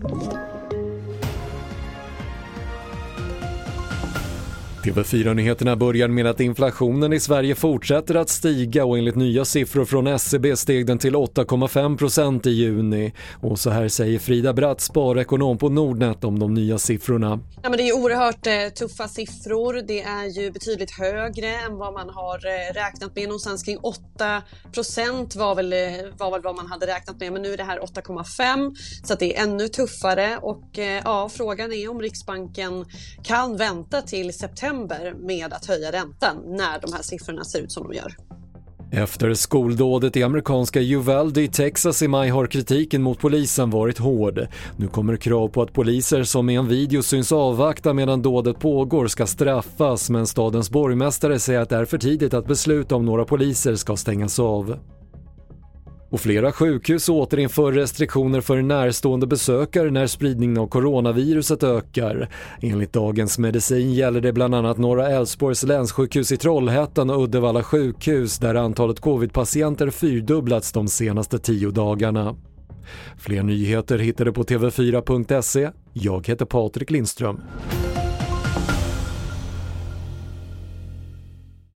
Thank you. TV4-nyheterna börjar med att inflationen i Sverige fortsätter att stiga och enligt nya siffror från SCB steg den till 8,5% i juni. Och så här säger Frida Bratt, sparekonom på Nordnet om de nya siffrorna. Ja, men det är oerhört eh, tuffa siffror. Det är ju betydligt högre än vad man har eh, räknat med. Någonstans kring 8% var väl, eh, var väl vad man hade räknat med, men nu är det här 8,5 så att det är ännu tuffare. Och eh, ja, frågan är om Riksbanken kan vänta till september september med att höja räntan när de här siffrorna ser ut som de gör. Efter skoldådet i amerikanska Uvalde i Texas i maj har kritiken mot polisen varit hård. Nu kommer krav på att poliser som i en video syns avvakta medan dådet pågår ska straffas men stadens borgmästare säger att det är för tidigt att besluta om några poliser ska stängas av. Och flera sjukhus återinför restriktioner för närstående besökare när spridningen av coronaviruset ökar. Enligt Dagens Medicin gäller det bland annat Norra Älvsborgs länssjukhus i Trollhättan och Uddevalla sjukhus där antalet covidpatienter fyrdubblats de senaste tio dagarna. Fler nyheter hittar du på TV4.se. Jag heter Patrik Lindström.